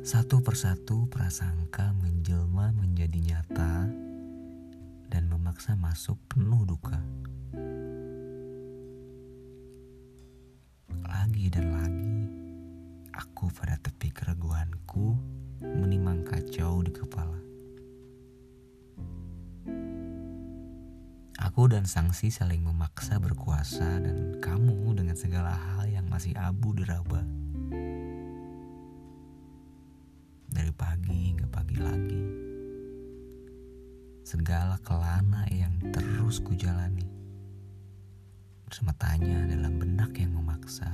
Satu persatu prasangka menjelma menjadi nyata dan memaksa masuk penuh duka. Lagi dan lagi, aku pada tepi keraguanku menimang kacau di kepala. Aku dan Sangsi saling memaksa berkuasa dan kamu dengan segala hal yang masih abu diraba. Segala kelana yang terus kujalani. Bersama tanya dalam benak yang memaksa.